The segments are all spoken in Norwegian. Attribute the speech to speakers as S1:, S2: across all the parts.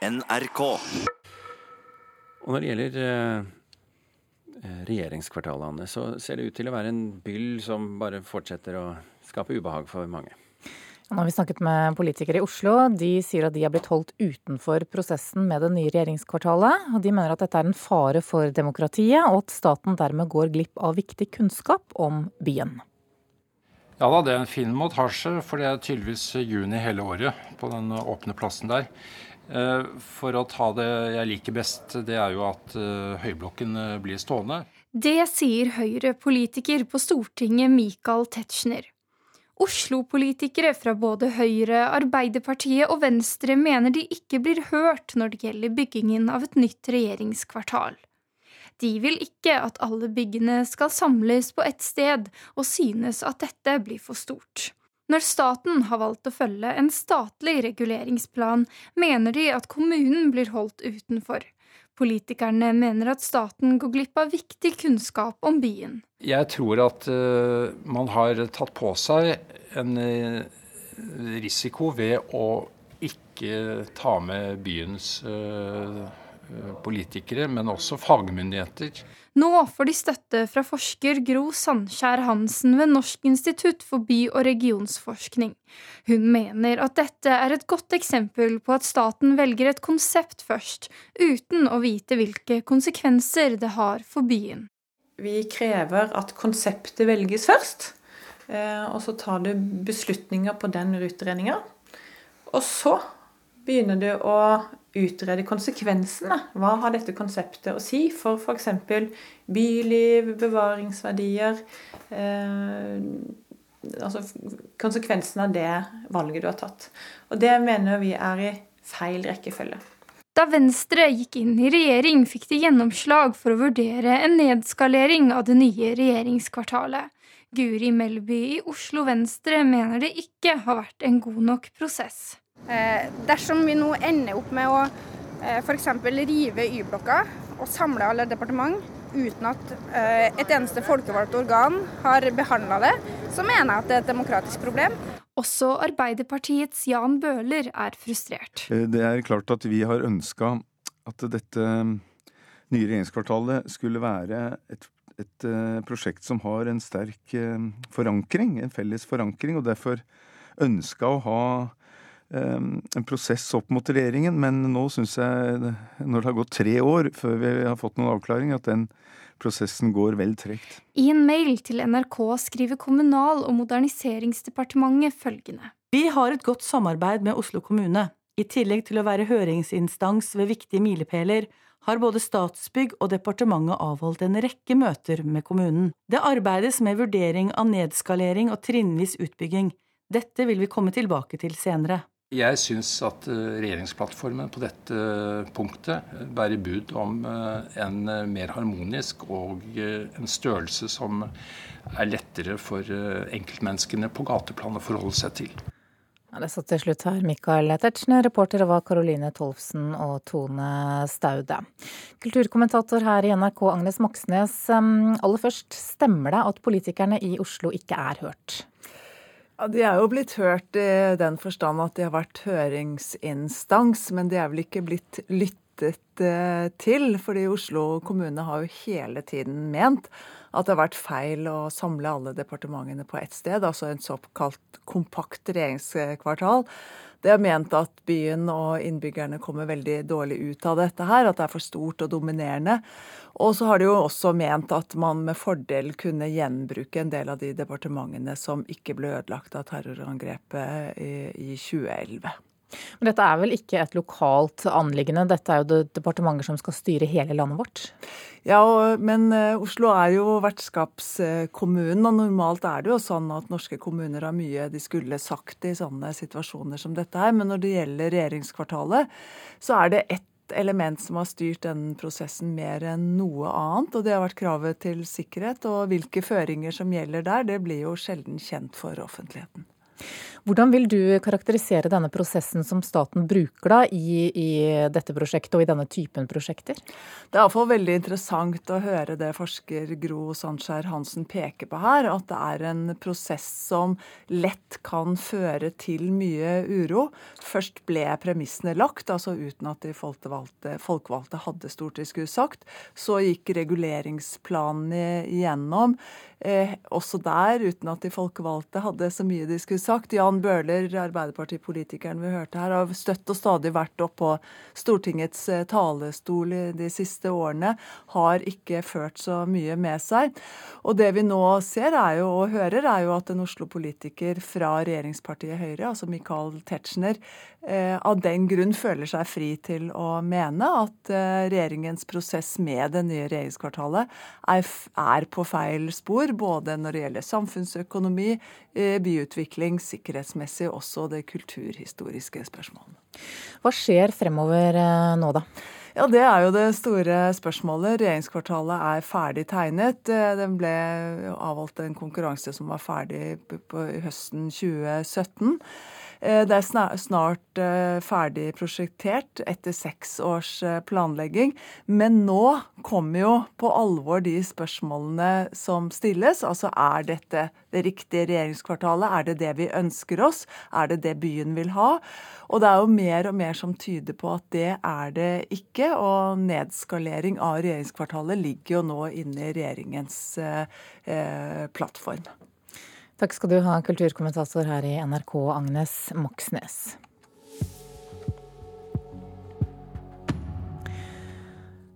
S1: NRK.
S2: Og når det gjelder eh, eh, så ser det ut til å være en byll som bare fortsetter å skape ubehag for mange.
S3: Nå har vi snakket med politikere i Oslo. De sier at de har blitt holdt utenfor prosessen med det nye regjeringskvartalet. Og de mener at dette er en fare for demokratiet, og at staten dermed går glipp av viktig kunnskap om byen.
S4: Ja da, det er en fin hasjet, for det er tydeligvis juni hele året på den åpne plassen der. Eh, for å ta det jeg liker best, det er jo at eh, Høyblokken eh, blir stående.
S5: Det sier Høyre-politiker på Stortinget Michael Tetzschner. Oslo-politikere fra både Høyre, Arbeiderpartiet og Venstre mener de ikke blir hørt når det gjelder byggingen av et nytt regjeringskvartal. De vil ikke at alle byggene skal samles på ett sted, og synes at dette blir for stort. Når staten har valgt å følge en statlig reguleringsplan, mener de at kommunen blir holdt utenfor. Politikerne mener at staten går glipp av viktig kunnskap om byen.
S4: Jeg tror at uh, man har tatt på seg en uh, risiko ved å ikke ta med byens uh, politikere, men også fagmyndigheter.
S5: Nå får de støtte fra forsker Gro Sandskjær Hansen ved Norsk institutt for by- og regionsforskning. Hun mener at dette er et godt eksempel på at staten velger et konsept først, uten å vite hvilke konsekvenser det har for byen.
S6: Vi krever at konseptet velges først, eh, og så tar du beslutninger på den utredninga. Og så begynner du å utrede konsekvensene. Hva har dette konseptet å si for f.eks. byliv, bevaringsverdier eh, Altså konsekvensen av det valget du har tatt. Og det mener vi er i feil rekkefølge.
S5: Da Venstre gikk inn i regjering, fikk de gjennomslag for å vurdere en nedskalering av det nye regjeringskvartalet. Guri Melby i Oslo Venstre mener det ikke har vært en god nok prosess.
S7: Eh, dersom vi nå ender opp med å eh, f.eks. rive Y-blokka og samle alle departement uten at eh, et eneste folkevalgt organ har behandla det, så mener jeg at det er et demokratisk problem.
S5: Også Arbeiderpartiets Jan Bøhler er frustrert.
S8: Det er klart at vi har ønska at dette nye regjeringskvartalet skulle være et, et prosjekt som har en sterk forankring, en felles forankring, og derfor ønska å ha en prosess opp mot regjeringen, men nå syns jeg, når det har gått tre år før vi har fått noen avklaring, at den prosessen går vel tregt.
S5: I en mail til NRK skriver Kommunal- og moderniseringsdepartementet følgende.
S9: Vi har et godt samarbeid med Oslo kommune. I tillegg til å være høringsinstans ved viktige milepæler, har både Statsbygg og departementet avholdt en rekke møter med kommunen. Det arbeides med vurdering av nedskalering og trinnvis utbygging. Dette vil vi komme tilbake til senere.
S4: Jeg syns at eh, regjeringsplattformen på dette punktet bærer bud om eh, en eh, mer harmonisk og en størrelse som er lettere for enkeltmenneskene på gateplan å forholde seg til.
S3: Ja, det satt til slutt her Mikael Tetzschner, reportere var Karoline Tolfsen og Tone Staude. Kulturkommentator her i NRK, Agnes Moxnes. Aller først, stemmer det at politikerne i Oslo ikke er hørt?
S10: De er jo blitt hørt i den forstand at de har vært høringsinstans, men de er vel ikke blitt lyttet eh, til. fordi Oslo kommune har jo hele tiden ment at det har vært feil å samle alle departementene på ett sted, altså en såkalt kompakt regjeringskvartal. Det er ment at byen og innbyggerne kommer veldig dårlig ut av dette her, at det er for stort og dominerende. Og så har de jo også ment at man med fordel kunne gjenbruke en del av de departementene som ikke ble ødelagt av terrorangrepet i, i 2011.
S3: Men dette er vel ikke et lokalt anliggende, dette er jo det departementer som skal styre hele landet vårt?
S10: Ja, men eh, Oslo er jo vertskapskommunen, og normalt er det jo sånn at norske kommuner har mye de skulle sagt i sånne situasjoner som dette her. Men når det gjelder regjeringskvartalet, så er det ett element som har styrt den prosessen mer enn noe annet, og det har vært kravet til sikkerhet. Og hvilke føringer som gjelder der, det blir jo sjelden kjent for offentligheten.
S3: Hvordan vil du karakterisere denne prosessen som staten bruker da i, i dette prosjektet og i denne typen prosjekter?
S10: Det er iallfall veldig interessant å høre det forsker Gro Sandskjær Hansen peker på her. At det er en prosess som lett kan føre til mye uro. Først ble premissene lagt, altså uten at de folkevalgte, folkevalgte hadde stort skulle sagt. Så gikk reguleringsplanene igjennom. Eh, også der, uten at de folkevalgte hadde så mye de skulle sagt. Jan Bøhler, Arbeiderpartipolitikeren vi hørte her, har støtt og stadig vært opp på Stortingets eh, talestol de siste årene. Har ikke ført så mye med seg. Og det vi nå ser er jo, og hører, er jo at en Oslo-politiker fra regjeringspartiet Høyre, altså Michael Tetzschner, eh, av den grunn føler seg fri til å mene at eh, regjeringens prosess med det nye regjeringskvartalet er, er på feil spor både når det gjelder samfunnsøkonomi, eh, byutvikling, sikkerhetsmessig, også det kulturhistoriske spørsmålet.
S3: Hva skjer fremover eh, nå, da?
S10: Ja, Det er jo det store spørsmålet. Regjeringskvartalet er ferdig tegnet. Eh, den ble avholdt en konkurranse som var ferdig på høsten 2017. Eh, det er snart eh, ferdig prosjektert etter seks års eh, planlegging. Men nå kommer jo på alvor de spørsmålene som stilles. Altså er dette det riktige regjeringskvartalet? Er det det vi ønsker oss? Er det det byen vil ha? Og det er jo mer og mer som tyder på at det er det ikke. Og nedskalering av regjeringskvartalet ligger jo nå inne i regjeringens eh, plattform.
S3: Takk skal du ha, kulturkommentator her i NRK, Agnes Moxnes.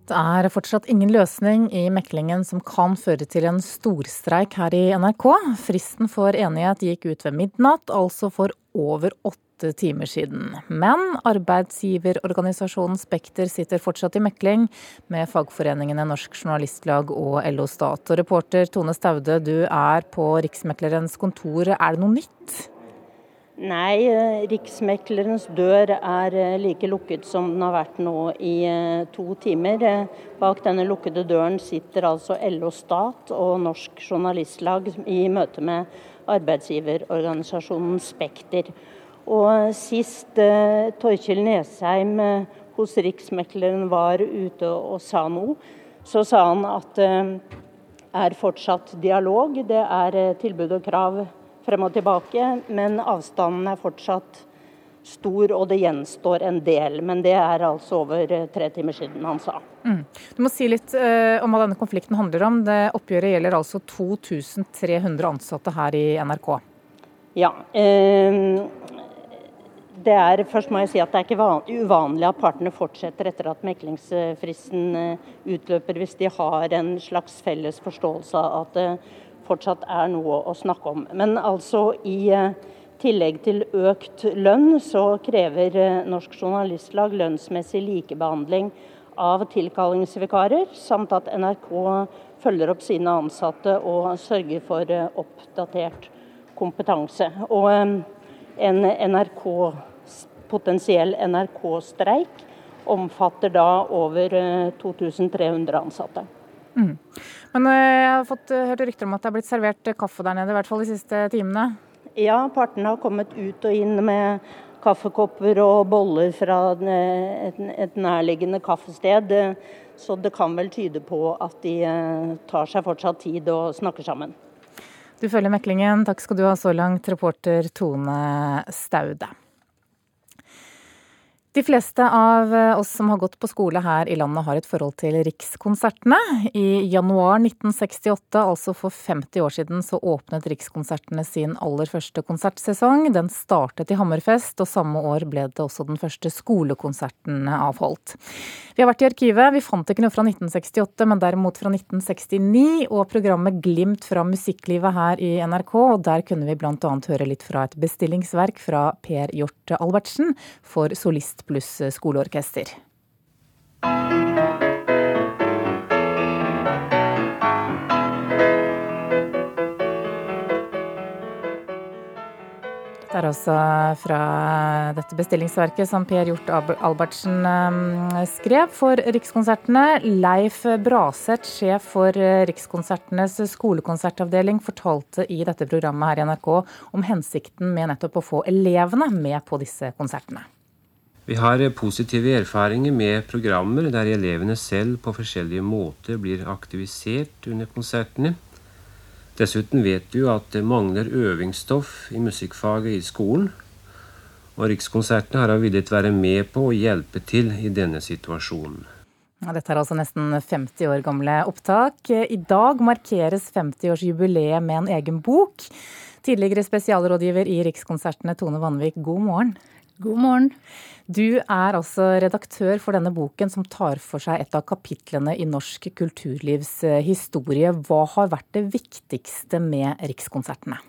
S3: Det er fortsatt ingen løsning i meklingen som kan føre til en storstreik her i NRK. Fristen for enighet gikk ut ved midnatt, altså for over åtte åtte timer siden. Men arbeidsgiverorganisasjonen Spekter sitter fortsatt i mekling med fagforeningene Norsk Journalistlag og LO Stat. Og reporter Tone Staude, du er på Riksmeklerens kontor. Er det noe nytt?
S1: Nei, eh, Riksmeklerens dør er eh, like lukket som den har vært nå i eh, to timer. Bak denne lukkede døren sitter altså LO Stat og Norsk Journalistlag i møte med arbeidsgiverorganisasjonen Spekter. Og sist eh, Torkjell Nesheim eh, hos Riksmekleren var ute og sa noe, så sa han at det eh, er fortsatt dialog. Det er eh, tilbud og krav frem og tilbake, men avstanden er fortsatt stor, og det gjenstår en del. Men det er altså over eh, tre timer siden han sa. Mm.
S3: Du må si litt eh, om hva denne konflikten handler om. Det Oppgjøret gjelder altså 2300 ansatte her i NRK.
S1: Ja. Eh, det er, først må jeg si at det er ikke uvanlig at partene fortsetter etter at meklingsfristen eh, utløper, hvis de har en slags felles forståelse av at det fortsatt er noe å snakke om. Men altså i eh, tillegg til økt lønn, så krever eh, Norsk Journalistlag lønnsmessig likebehandling av tilkallingsvikarer, samt at NRK følger opp sine ansatte og sørger for oppdatert kompetanse. Og en NRK potensiell NRK-streik omfatter da over 2300 eh, ansatte. Mm.
S3: Men eh, jeg har fått eh, hørt rykter om at det er blitt servert kaffe der nede, i hvert fall de siste timene?
S1: Ja, partene har kommet ut og inn med kaffekopper og boller fra et, et nærliggende kaffested. Så det kan vel tyde på at de tar seg fortsatt tid og snakker sammen.
S3: Du følger meklingen. Takk skal du ha så langt, reporter Tone Staude. De fleste av eh, oss som har gått på skole her i landet har et forhold til Rikskonsertene. I januar 1968, altså for 50 år siden, så åpnet Rikskonsertene sin aller første konsertsesong. Den startet i Hammerfest, og samme år ble det også den første skolekonserten avholdt. Vi har vært i arkivet, vi fant ikke noe fra 1968, men derimot fra 1969, og programmet Glimt fra musikklivet her i NRK. og Der kunne vi bl.a. høre litt fra et bestillingsverk fra Per Hjort Albertsen for solist pluss skoleorkester. Det er altså fra dette bestillingsverket som Per Hjort Albertsen ehm, skrev for Rikskonsertene. Leif Braseth, sjef for Rikskonsertenes skolekonsertavdeling, fortalte i dette programmet her i NRK om hensikten med nettopp å få elevene med på disse konsertene.
S11: Vi har positive erfaringer med programmer der elevene selv på forskjellige måter blir aktivisert under konsertene. Dessuten vet vi jo at det mangler øvingsstoff i musikkfaget i skolen. Og Rikskonsertene har villet være med på å hjelpe til i denne situasjonen.
S3: Dette er altså nesten 50 år gamle opptak. I dag markeres 50-årsjubileet med en egen bok. Tidligere spesialrådgiver i Rikskonsertene, Tone Vanvik, god morgen.
S12: God morgen.
S3: Du er altså redaktør for denne boken som tar for seg et av kapitlene i norsk kulturlivs eh, historie. Hva har vært det viktigste med Rikskonsertene?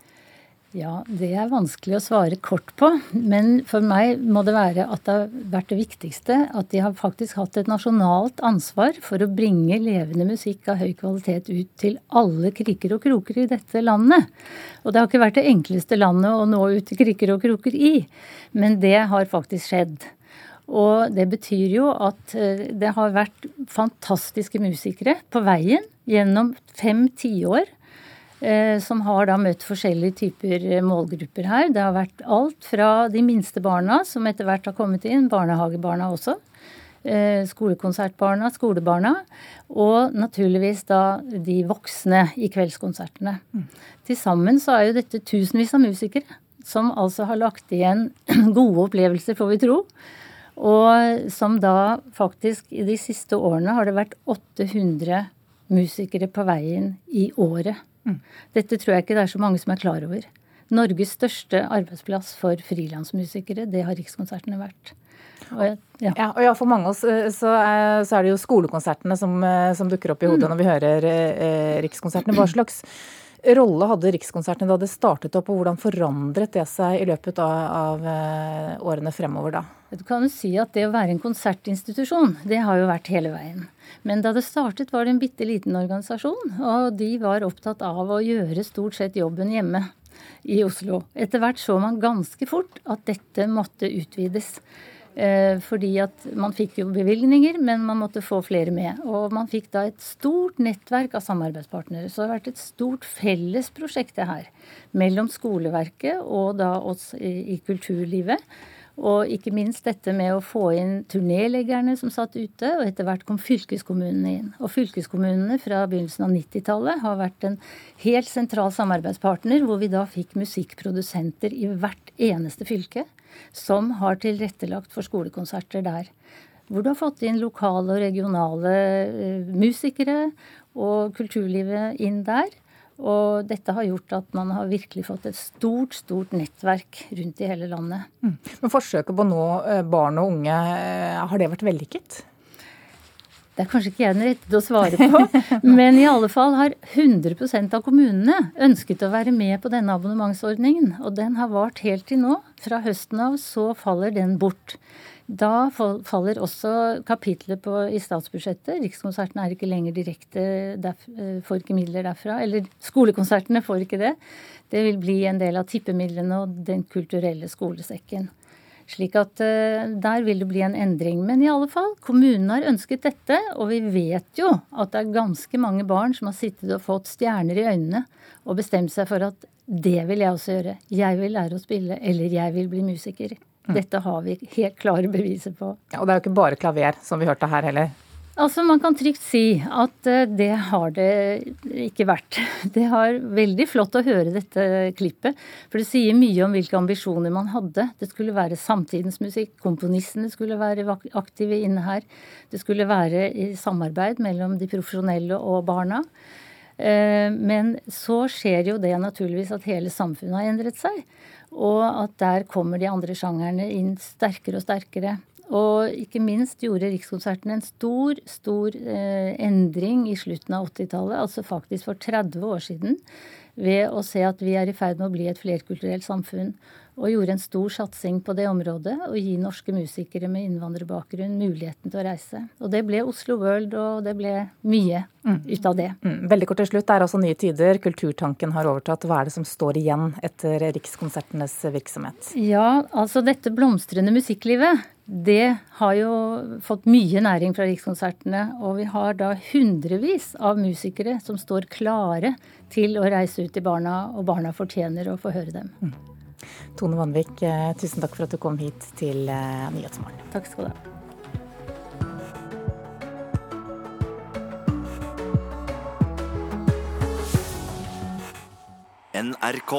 S12: Ja, det er vanskelig å svare kort på. Men for meg må det være at det har vært det viktigste at de har faktisk hatt et nasjonalt ansvar for å bringe levende musikk av høy kvalitet ut til alle kriker og kroker i dette landet. Og det har ikke vært det enkleste landet å nå ut til kriker og kroker i, men det har faktisk skjedd. Og det betyr jo at eh, det har vært fantastiske musikere på veien gjennom fem tiår som har da møtt forskjellige typer eh, målgrupper her. Det har vært alt fra de minste barna, som etter hvert har kommet inn, barnehagebarna også, eh, skolekonsertbarna, skolebarna, og naturligvis da de voksne i kveldskonsertene. Mm. Til sammen så er jo dette tusenvis av musikere som altså har lagt igjen gode opplevelser, får vi tro. Og som da faktisk i de siste årene har det vært 800 musikere på veien i året. Dette tror jeg ikke det er så mange som er klar over. Norges største arbeidsplass for frilansmusikere, det har Rikskonsertene vært.
S3: Og, ja. Ja, og ja, For mange av oss eh, så er, så er, det jo skolekonsertene som, eh, som dukker opp i hodet mm. når vi hører eh, Rikskonsertene. Hva slags rolle hadde Rikskonsertene da det startet opp, og hvordan forandret det seg i løpet av, av eh, årene fremover da?
S12: Du kan jo si at det å være en konsertinstitusjon, det har jo vært hele veien. Men da det startet, var det en bitte liten organisasjon, og de var opptatt av å gjøre stort sett jobben hjemme i Oslo. Etter hvert så man ganske fort at dette måtte utvides. Eh, fordi at man fikk jo bevilgninger, men man måtte få flere med. Og man fikk da et stort nettverk av samarbeidspartnere. Så det har vært et stort felles prosjekt det her. Mellom skoleverket og da oss i, kulturlivet. Og ikke minst dette med å få inn turnéleggerne som satt ute, og etter hvert kom fylkeskommunene inn. Og fylkeskommunene fra begynnelsen av 90-tallet har vært en helt sentral samarbeidspartner, hvor vi da fikk musikkprodusenter i hvert eneste fylke som har tilrettelagt for skolekonserter der. Hvor du har fått inn lokale og regionale eh, musikere og kulturlivet inn der. Og dette har gjort at man har virkelig fått et stort, stort nettverk rundt i hele landet.
S3: Mm. Men forsøket på å nå eh, barn og unge, eh, har det vært vellykket?
S12: Det er kanskje ikke jeg den rette til å svare på, men i alle fall har 100% av kommunene ønsket å være med på denne abonnementsordningen. Og den har vart helt til nå. Fra høsten av så faller den bort. Da faller også kapitlet på, i statsbudsjettet. Rikskonsertene er ikke lenger direkte, derf, eh, får ikke midler derfra. Eller skolekonsertene får ikke det. Det vil bli en del av tippemidlene og Den kulturelle skolesekken. Slik at uh, der vil det bli en endring. Men i alle fall, kommunen har ønsket dette, og vi vet jo at det er ganske mange barn som har sittet og fått stjerner i øynene og bestemt seg for at det vil jeg også gjøre. Jeg vil lære å spille, eller jeg vil bli musiker. Mm. Dette har vi helt klare beviser på.
S3: Ja, og det er jo ikke bare klaver, som vi hørte her heller.
S12: Altså, Man kan trygt si at eh, det har det ikke vært. Det har veldig flott å høre dette klippet, for det sier mye om hvilke ambisjoner man hadde. Det skulle være samtidens musikk, komponistene skulle være aktive inne her. Det skulle være i samarbeid mellom de profesjonelle og barna. Eh, men så skjer jo det naturligvis at hele samfunnet har endret seg. Og at der kommer de andre sjangerne inn sterkere og sterkere. Og ikke minst gjorde Rikskonserten en stor, stor eh, endring i slutten av 80-tallet, altså faktisk for 30 år siden, ved å se at vi er i ferd med å bli et flerkulturelt samfunn og gjorde en stor satsing på det området. Å gi norske musikere med innvandrerbakgrunn muligheten til å reise. Og det ble Oslo World, og det ble mye mm. ut av det.
S3: Mm. Veldig kort til slutt, det er altså nye tider. Kulturtanken har overtatt. Hva er det som står igjen etter Rikskonsertenes virksomhet?
S12: Ja, altså dette blomstrende musikklivet. Det har jo fått mye næring fra Rikskonsertene, og vi har da hundrevis av musikere som står klare til å reise ut til barna, og barna fortjener å få høre dem. Mm.
S3: Tone Vanvik, eh, tusen takk for at du kom hit til eh, Nyhetsmorgen.
S12: Takk skal du ha.
S13: NRK.